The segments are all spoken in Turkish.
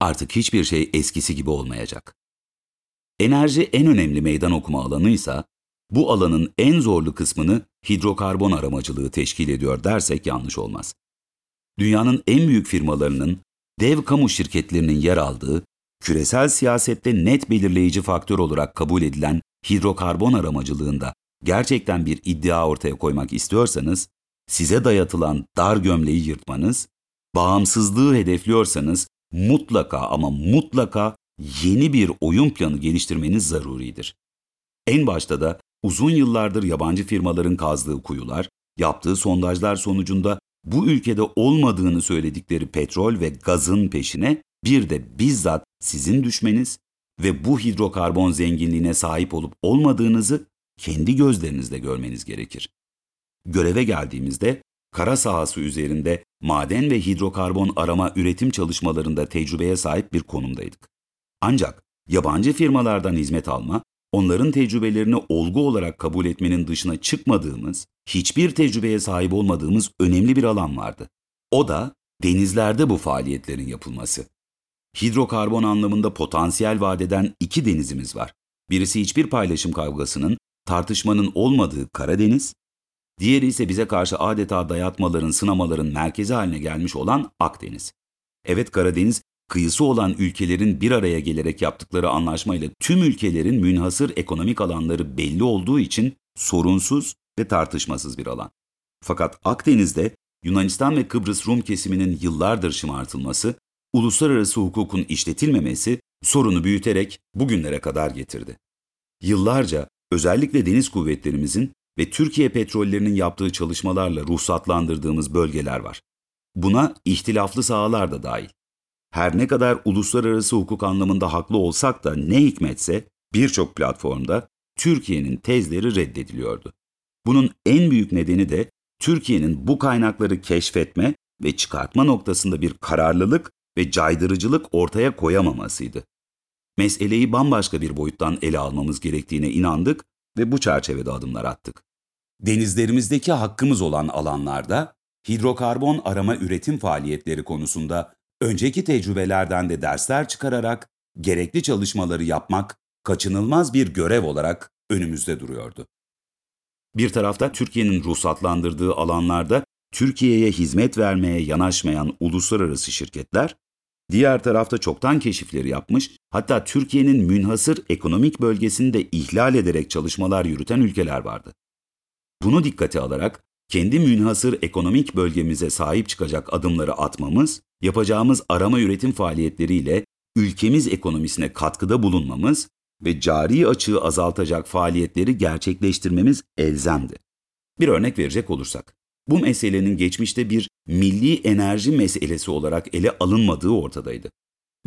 artık hiçbir şey eskisi gibi olmayacak. Enerji en önemli meydan okuma alanıysa, bu alanın en zorlu kısmını hidrokarbon aramacılığı teşkil ediyor dersek yanlış olmaz. Dünyanın en büyük firmalarının, dev kamu şirketlerinin yer aldığı, küresel siyasette net belirleyici faktör olarak kabul edilen hidrokarbon aramacılığında gerçekten bir iddia ortaya koymak istiyorsanız, size dayatılan dar gömleği yırtmanız, bağımsızlığı hedefliyorsanız mutlaka ama mutlaka yeni bir oyun planı geliştirmeniz zaruridir. En başta da uzun yıllardır yabancı firmaların kazdığı kuyular, yaptığı sondajlar sonucunda bu ülkede olmadığını söyledikleri petrol ve gazın peşine bir de bizzat sizin düşmeniz ve bu hidrokarbon zenginliğine sahip olup olmadığınızı kendi gözlerinizle görmeniz gerekir. Göreve geldiğimizde kara sahası üzerinde maden ve hidrokarbon arama üretim çalışmalarında tecrübeye sahip bir konumdaydık. Ancak yabancı firmalardan hizmet alma, onların tecrübelerini olgu olarak kabul etmenin dışına çıkmadığımız, hiçbir tecrübeye sahip olmadığımız önemli bir alan vardı. O da denizlerde bu faaliyetlerin yapılması. Hidrokarbon anlamında potansiyel vadeden iki denizimiz var. Birisi hiçbir paylaşım kavgasının, tartışmanın olmadığı Karadeniz, diğeri ise bize karşı adeta dayatmaların, sınamaların merkezi haline gelmiş olan Akdeniz. Evet Karadeniz, kıyısı olan ülkelerin bir araya gelerek yaptıkları anlaşmayla tüm ülkelerin münhasır ekonomik alanları belli olduğu için sorunsuz ve tartışmasız bir alan. Fakat Akdeniz'de Yunanistan ve Kıbrıs Rum kesiminin yıllardır şımartılması, uluslararası hukukun işletilmemesi sorunu büyüterek bugünlere kadar getirdi. Yıllarca özellikle deniz kuvvetlerimizin ve Türkiye petrollerinin yaptığı çalışmalarla ruhsatlandırdığımız bölgeler var. Buna ihtilaflı sahalar da dahil. Her ne kadar uluslararası hukuk anlamında haklı olsak da ne hikmetse birçok platformda Türkiye'nin tezleri reddediliyordu. Bunun en büyük nedeni de Türkiye'nin bu kaynakları keşfetme ve çıkartma noktasında bir kararlılık ve caydırıcılık ortaya koyamamasıydı. Meseleyi bambaşka bir boyuttan ele almamız gerektiğine inandık ve bu çerçevede adımlar attık. Denizlerimizdeki hakkımız olan alanlarda hidrokarbon arama üretim faaliyetleri konusunda önceki tecrübelerden de dersler çıkararak gerekli çalışmaları yapmak kaçınılmaz bir görev olarak önümüzde duruyordu. Bir tarafta Türkiye'nin ruhsatlandırdığı alanlarda Türkiye'ye hizmet vermeye yanaşmayan uluslararası şirketler, diğer tarafta çoktan keşifleri yapmış, hatta Türkiye'nin münhasır ekonomik bölgesini de ihlal ederek çalışmalar yürüten ülkeler vardı. Bunu dikkate alarak kendi münhasır ekonomik bölgemize sahip çıkacak adımları atmamız, yapacağımız arama üretim faaliyetleriyle ülkemiz ekonomisine katkıda bulunmamız ve cari açığı azaltacak faaliyetleri gerçekleştirmemiz elzemdi. Bir örnek verecek olursak, bu meselenin geçmişte bir milli enerji meselesi olarak ele alınmadığı ortadaydı.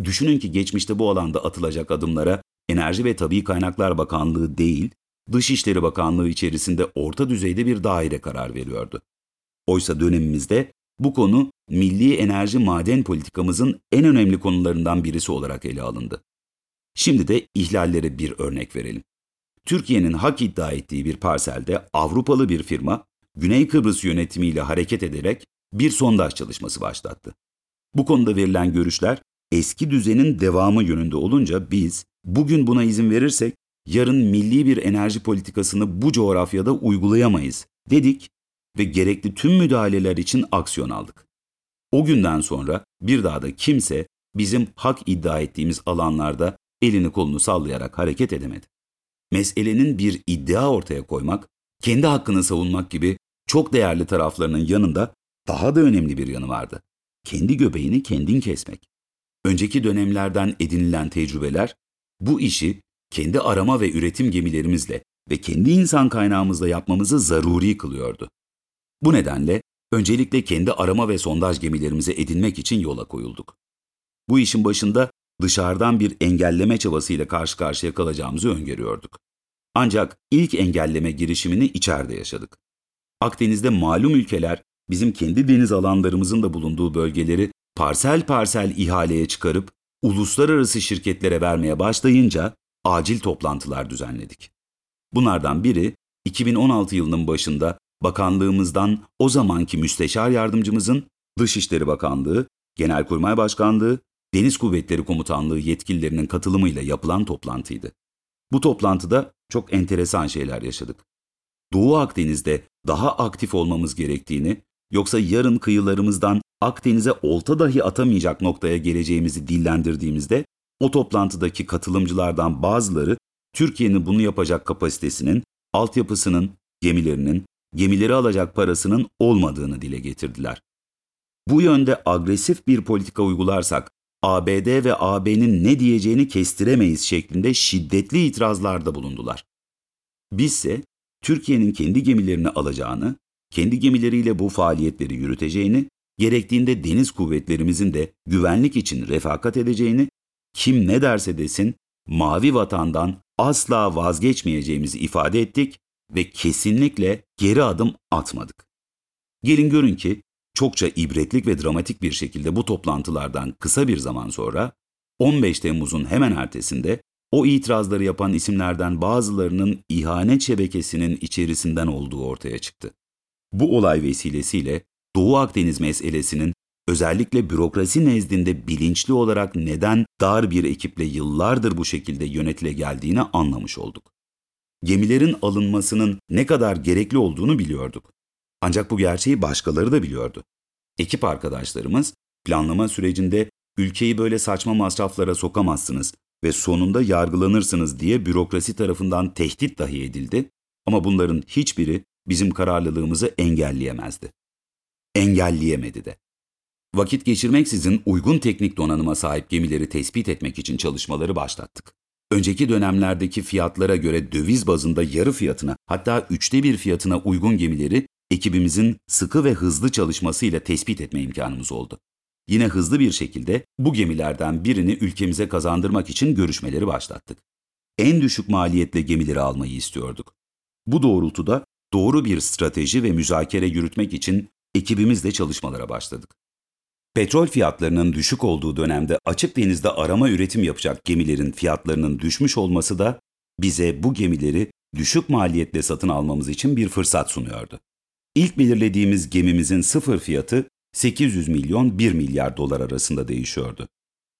Düşünün ki geçmişte bu alanda atılacak adımlara Enerji ve Tabi Kaynaklar Bakanlığı değil, Dışişleri Bakanlığı içerisinde orta düzeyde bir daire karar veriyordu. Oysa dönemimizde bu konu milli enerji maden politikamızın en önemli konularından birisi olarak ele alındı. Şimdi de ihlallere bir örnek verelim. Türkiye'nin hak iddia ettiği bir parselde Avrupalı bir firma Güney Kıbrıs yönetimiyle hareket ederek bir sondaj çalışması başlattı. Bu konuda verilen görüşler eski düzenin devamı yönünde olunca biz bugün buna izin verirsek yarın milli bir enerji politikasını bu coğrafyada uygulayamayız dedik ve gerekli tüm müdahaleler için aksiyon aldık. O günden sonra bir daha da kimse bizim hak iddia ettiğimiz alanlarda elini kolunu sallayarak hareket edemedi. Meselenin bir iddia ortaya koymak, kendi hakkını savunmak gibi çok değerli taraflarının yanında daha da önemli bir yanı vardı. Kendi göbeğini kendin kesmek. Önceki dönemlerden edinilen tecrübeler bu işi kendi arama ve üretim gemilerimizle ve kendi insan kaynağımızla yapmamızı zaruri kılıyordu. Bu nedenle öncelikle kendi arama ve sondaj gemilerimize edinmek için yola koyulduk. Bu işin başında dışarıdan bir engelleme çabasıyla karşı karşıya kalacağımızı öngörüyorduk. Ancak ilk engelleme girişimini içeride yaşadık. Akdeniz'de malum ülkeler bizim kendi deniz alanlarımızın da bulunduğu bölgeleri parsel parsel ihaleye çıkarıp uluslararası şirketlere vermeye başlayınca acil toplantılar düzenledik. Bunlardan biri 2016 yılının başında bakanlığımızdan o zamanki müsteşar yardımcımızın Dışişleri Bakanlığı, Genelkurmay Başkanlığı Deniz Kuvvetleri Komutanlığı yetkililerinin katılımıyla yapılan toplantıydı. Bu toplantıda çok enteresan şeyler yaşadık. Doğu Akdeniz'de daha aktif olmamız gerektiğini, yoksa yarın kıyılarımızdan Akdeniz'e olta dahi atamayacak noktaya geleceğimizi dillendirdiğimizde o toplantıdaki katılımcılardan bazıları Türkiye'nin bunu yapacak kapasitesinin, altyapısının, gemilerinin, gemileri alacak parasının olmadığını dile getirdiler. Bu yönde agresif bir politika uygularsak ABD ve AB'nin ne diyeceğini kestiremeyiz şeklinde şiddetli itirazlarda bulundular. Bizse Türkiye'nin kendi gemilerini alacağını, kendi gemileriyle bu faaliyetleri yürüteceğini, gerektiğinde deniz kuvvetlerimizin de güvenlik için refakat edeceğini, kim ne derse desin mavi vatandan asla vazgeçmeyeceğimizi ifade ettik ve kesinlikle geri adım atmadık. Gelin görün ki çokça ibretlik ve dramatik bir şekilde bu toplantılardan kısa bir zaman sonra 15 Temmuz'un hemen ertesinde o itirazları yapan isimlerden bazılarının ihanet şebekesinin içerisinden olduğu ortaya çıktı. Bu olay vesilesiyle Doğu Akdeniz meselesinin özellikle bürokrasi nezdinde bilinçli olarak neden dar bir ekiple yıllardır bu şekilde yönetile geldiğini anlamış olduk. Gemilerin alınmasının ne kadar gerekli olduğunu biliyorduk. Ancak bu gerçeği başkaları da biliyordu. Ekip arkadaşlarımız planlama sürecinde ülkeyi böyle saçma masraflara sokamazsınız ve sonunda yargılanırsınız diye bürokrasi tarafından tehdit dahi edildi ama bunların hiçbiri bizim kararlılığımızı engelleyemezdi. Engelleyemedi de. Vakit geçirmeksizin uygun teknik donanıma sahip gemileri tespit etmek için çalışmaları başlattık. Önceki dönemlerdeki fiyatlara göre döviz bazında yarı fiyatına hatta üçte bir fiyatına uygun gemileri ekibimizin sıkı ve hızlı çalışmasıyla tespit etme imkanımız oldu. Yine hızlı bir şekilde bu gemilerden birini ülkemize kazandırmak için görüşmeleri başlattık. En düşük maliyetle gemileri almayı istiyorduk. Bu doğrultuda doğru bir strateji ve müzakere yürütmek için ekibimizle çalışmalara başladık. Petrol fiyatlarının düşük olduğu dönemde açık denizde arama üretim yapacak gemilerin fiyatlarının düşmüş olması da bize bu gemileri düşük maliyetle satın almamız için bir fırsat sunuyordu. İlk belirlediğimiz gemimizin sıfır fiyatı 800 milyon 1 milyar dolar arasında değişiyordu.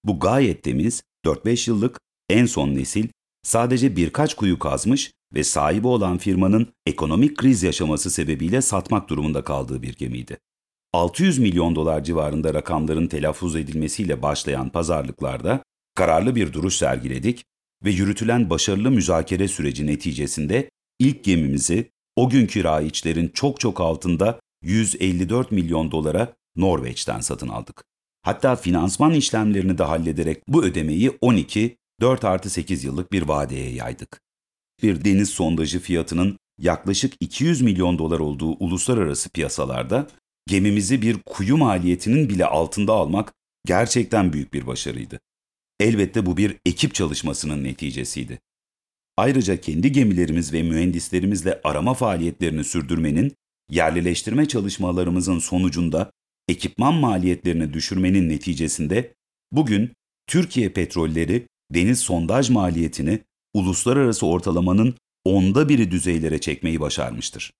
Bu gayet temiz, 4-5 yıllık, en son nesil, sadece birkaç kuyu kazmış ve sahibi olan firmanın ekonomik kriz yaşaması sebebiyle satmak durumunda kaldığı bir gemiydi. 600 milyon dolar civarında rakamların telaffuz edilmesiyle başlayan pazarlıklarda kararlı bir duruş sergiledik ve yürütülen başarılı müzakere süreci neticesinde ilk gemimizi o günkü raiçlerin çok çok altında 154 milyon dolara Norveç'ten satın aldık. Hatta finansman işlemlerini de hallederek bu ödemeyi 12, 4 artı 8 yıllık bir vadeye yaydık. Bir deniz sondajı fiyatının yaklaşık 200 milyon dolar olduğu uluslararası piyasalarda gemimizi bir kuyu maliyetinin bile altında almak gerçekten büyük bir başarıydı. Elbette bu bir ekip çalışmasının neticesiydi. Ayrıca kendi gemilerimiz ve mühendislerimizle arama faaliyetlerini sürdürmenin, yerlileştirme çalışmalarımızın sonucunda ekipman maliyetlerini düşürmenin neticesinde bugün Türkiye petrolleri deniz sondaj maliyetini uluslararası ortalamanın onda biri düzeylere çekmeyi başarmıştır.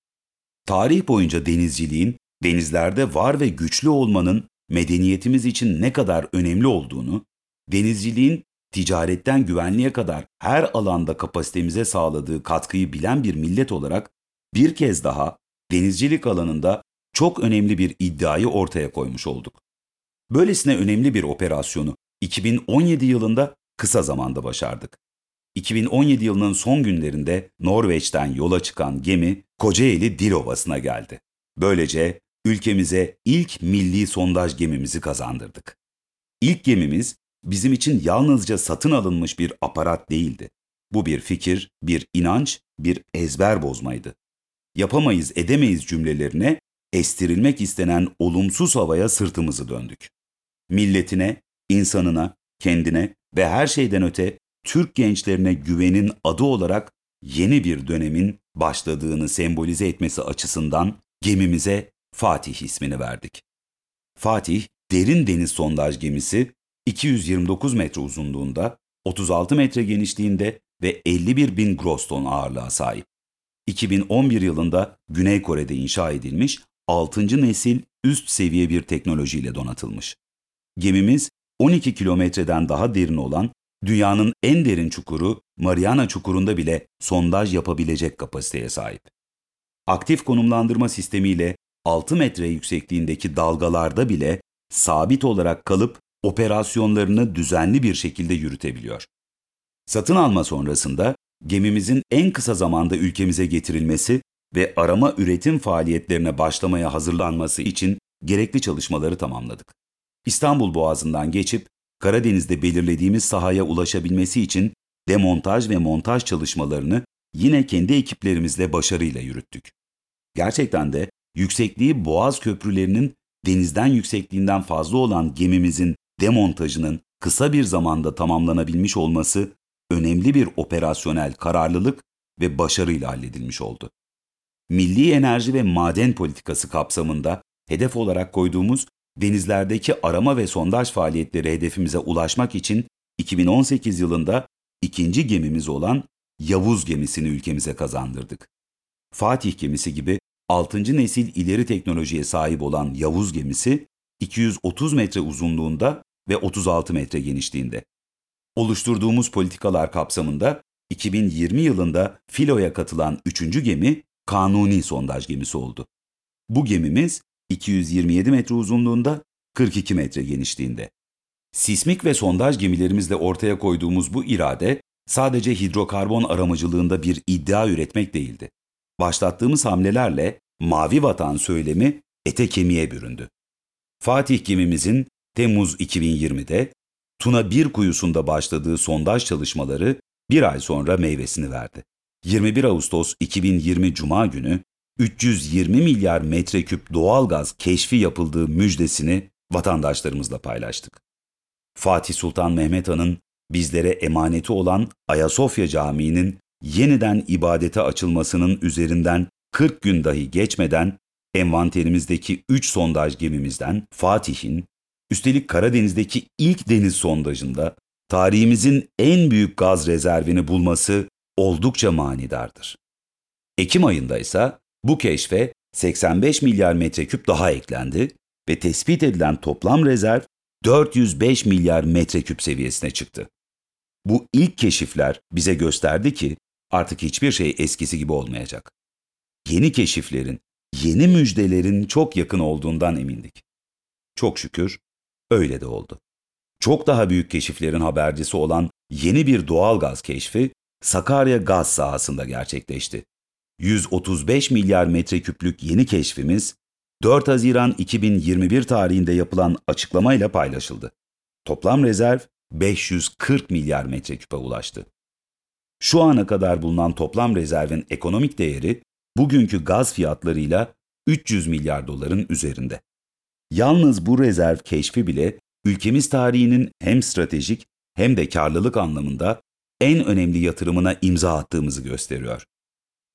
Tarih boyunca denizciliğin denizlerde var ve güçlü olmanın medeniyetimiz için ne kadar önemli olduğunu, denizciliğin ticaretten güvenliğe kadar her alanda kapasitemize sağladığı katkıyı bilen bir millet olarak bir kez daha denizcilik alanında çok önemli bir iddiayı ortaya koymuş olduk. Böylesine önemli bir operasyonu 2017 yılında kısa zamanda başardık. 2017 yılının son günlerinde Norveç'ten yola çıkan gemi Kocaeli Dilovası'na geldi. Böylece ülkemize ilk milli sondaj gemimizi kazandırdık. İlk gemimiz bizim için yalnızca satın alınmış bir aparat değildi. Bu bir fikir, bir inanç, bir ezber bozmaydı. Yapamayız, edemeyiz cümlelerine estirilmek istenen olumsuz havaya sırtımızı döndük. Milletine, insanına, kendine ve her şeyden öte Türk gençlerine güvenin adı olarak yeni bir dönemin başladığını sembolize etmesi açısından gemimize Fatih ismini verdik. Fatih, derin deniz sondaj gemisi 229 metre uzunluğunda, 36 metre genişliğinde ve 51 bin gross ton ağırlığa sahip. 2011 yılında Güney Kore'de inşa edilmiş 6. nesil üst seviye bir teknolojiyle donatılmış. Gemimiz 12 kilometreden daha derin olan dünyanın en derin çukuru Mariana Çukuru'nda bile sondaj yapabilecek kapasiteye sahip. Aktif konumlandırma sistemiyle 6 metre yüksekliğindeki dalgalarda bile sabit olarak kalıp operasyonlarını düzenli bir şekilde yürütebiliyor. Satın alma sonrasında gemimizin en kısa zamanda ülkemize getirilmesi ve arama üretim faaliyetlerine başlamaya hazırlanması için gerekli çalışmaları tamamladık. İstanbul Boğazı'ndan geçip Karadeniz'de belirlediğimiz sahaya ulaşabilmesi için demontaj ve montaj çalışmalarını yine kendi ekiplerimizle başarıyla yürüttük. Gerçekten de yüksekliği Boğaz köprülerinin denizden yüksekliğinden fazla olan gemimizin demontajının kısa bir zamanda tamamlanabilmiş olması önemli bir operasyonel kararlılık ve başarıyla halledilmiş oldu. Milli enerji ve maden politikası kapsamında hedef olarak koyduğumuz denizlerdeki arama ve sondaj faaliyetleri hedefimize ulaşmak için 2018 yılında ikinci gemimiz olan Yavuz gemisini ülkemize kazandırdık. Fatih gemisi gibi 6. nesil ileri teknolojiye sahip olan Yavuz gemisi 230 metre uzunluğunda ve 36 metre genişliğinde. Oluşturduğumuz politikalar kapsamında 2020 yılında filoya katılan 3. gemi kanuni sondaj gemisi oldu. Bu gemimiz 227 metre uzunluğunda, 42 metre genişliğinde. Sismik ve sondaj gemilerimizle ortaya koyduğumuz bu irade sadece hidrokarbon aramacılığında bir iddia üretmek değildi. Başlattığımız hamlelerle Mavi Vatan söylemi ete kemiğe büründü. Fatih gemimizin Temmuz 2020'de Tuna bir kuyusunda başladığı sondaj çalışmaları bir ay sonra meyvesini verdi. 21 Ağustos 2020 Cuma günü 320 milyar metreküp doğalgaz keşfi yapıldığı müjdesini vatandaşlarımızla paylaştık. Fatih Sultan Mehmet Han'ın bizlere emaneti olan Ayasofya Camii'nin yeniden ibadete açılmasının üzerinden 40 gün dahi geçmeden envanterimizdeki 3 sondaj gemimizden Fatih'in, üstelik Karadeniz'deki ilk deniz sondajında tarihimizin en büyük gaz rezervini bulması oldukça manidardır. Ekim ayında ise bu keşfe 85 milyar metreküp daha eklendi ve tespit edilen toplam rezerv 405 milyar metreküp seviyesine çıktı. Bu ilk keşifler bize gösterdi ki artık hiçbir şey eskisi gibi olmayacak. Yeni keşiflerin, yeni müjdelerin çok yakın olduğundan emindik. Çok şükür öyle de oldu. Çok daha büyük keşiflerin habercisi olan yeni bir doğal gaz keşfi Sakarya gaz sahasında gerçekleşti. 135 milyar metreküplük yeni keşfimiz 4 Haziran 2021 tarihinde yapılan açıklamayla paylaşıldı. Toplam rezerv 540 milyar metreküpe ulaştı. Şu ana kadar bulunan toplam rezervin ekonomik değeri bugünkü gaz fiyatlarıyla 300 milyar doların üzerinde. Yalnız bu rezerv keşfi bile ülkemiz tarihinin hem stratejik hem de karlılık anlamında en önemli yatırımına imza attığımızı gösteriyor.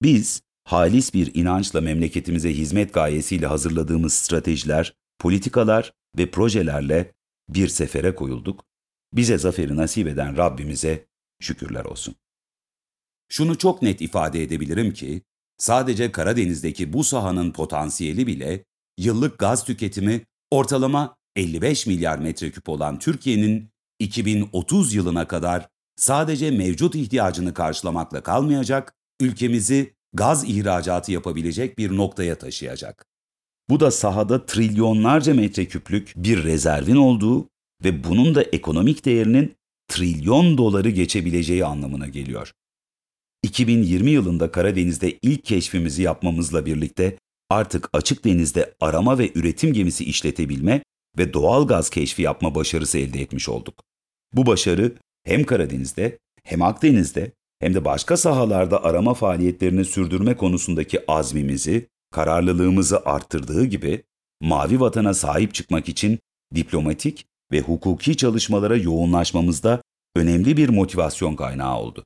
Biz, halis bir inançla memleketimize hizmet gayesiyle hazırladığımız stratejiler, politikalar ve projelerle bir sefere koyulduk. Bize zaferi nasip eden Rabbimize şükürler olsun. Şunu çok net ifade edebilirim ki, sadece Karadeniz'deki bu sahanın potansiyeli bile yıllık gaz tüketimi ortalama 55 milyar metreküp olan Türkiye'nin 2030 yılına kadar sadece mevcut ihtiyacını karşılamakla kalmayacak, ülkemizi gaz ihracatı yapabilecek bir noktaya taşıyacak. Bu da sahada trilyonlarca metreküplük bir rezervin olduğu ve bunun da ekonomik değerinin trilyon doları geçebileceği anlamına geliyor. 2020 yılında Karadeniz'de ilk keşfimizi yapmamızla birlikte artık açık denizde arama ve üretim gemisi işletebilme ve doğal gaz keşfi yapma başarısı elde etmiş olduk. Bu başarı hem Karadeniz'de hem Akdeniz'de hem de başka sahalarda arama faaliyetlerini sürdürme konusundaki azmimizi, kararlılığımızı arttırdığı gibi mavi vatana sahip çıkmak için diplomatik ve hukuki çalışmalara yoğunlaşmamızda önemli bir motivasyon kaynağı oldu.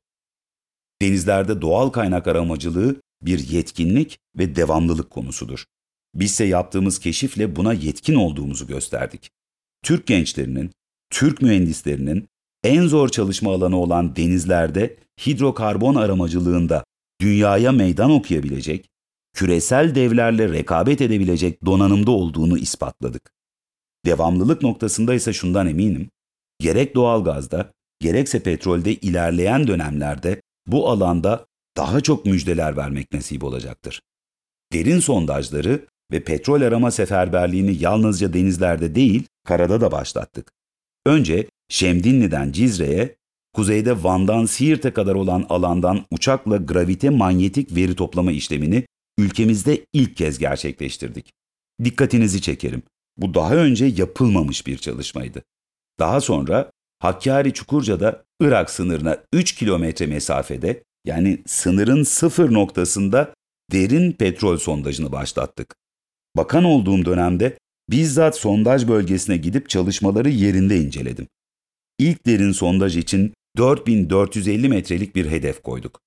Denizlerde doğal kaynak aramacılığı bir yetkinlik ve devamlılık konusudur. Bizse yaptığımız keşifle buna yetkin olduğumuzu gösterdik. Türk gençlerinin, Türk mühendislerinin en zor çalışma alanı olan denizlerde hidrokarbon aramacılığında dünyaya meydan okuyabilecek, küresel devlerle rekabet edebilecek donanımda olduğunu ispatladık. Devamlılık noktasında ise şundan eminim, gerek doğalgazda gerekse petrolde ilerleyen dönemlerde bu alanda daha çok müjdeler vermek nasip olacaktır. Derin sondajları ve petrol arama seferberliğini yalnızca denizlerde değil, karada da başlattık. Önce Şemdinli'den Cizre'ye, kuzeyde Van'dan Siirt'e kadar olan alandan uçakla gravite manyetik veri toplama işlemini ülkemizde ilk kez gerçekleştirdik. Dikkatinizi çekerim. Bu daha önce yapılmamış bir çalışmaydı. Daha sonra Hakkari Çukurca'da Irak sınırına 3 kilometre mesafede yani sınırın sıfır noktasında derin petrol sondajını başlattık. Bakan olduğum dönemde bizzat sondaj bölgesine gidip çalışmaları yerinde inceledim. İlk derin sondaj için 4450 metrelik bir hedef koyduk.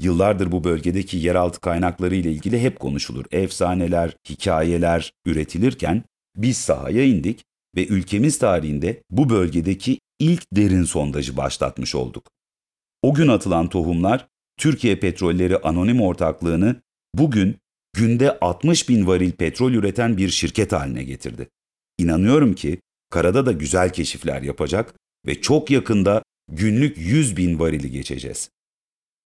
Yıllardır bu bölgedeki yeraltı kaynakları ile ilgili hep konuşulur. Efsaneler, hikayeler üretilirken biz sahaya indik ve ülkemiz tarihinde bu bölgedeki ilk derin sondajı başlatmış olduk. O gün atılan tohumlar Türkiye Petrolleri Anonim Ortaklığı'nı bugün günde 60 bin varil petrol üreten bir şirket haline getirdi. İnanıyorum ki karada da güzel keşifler yapacak ve çok yakında günlük 100 bin varili geçeceğiz.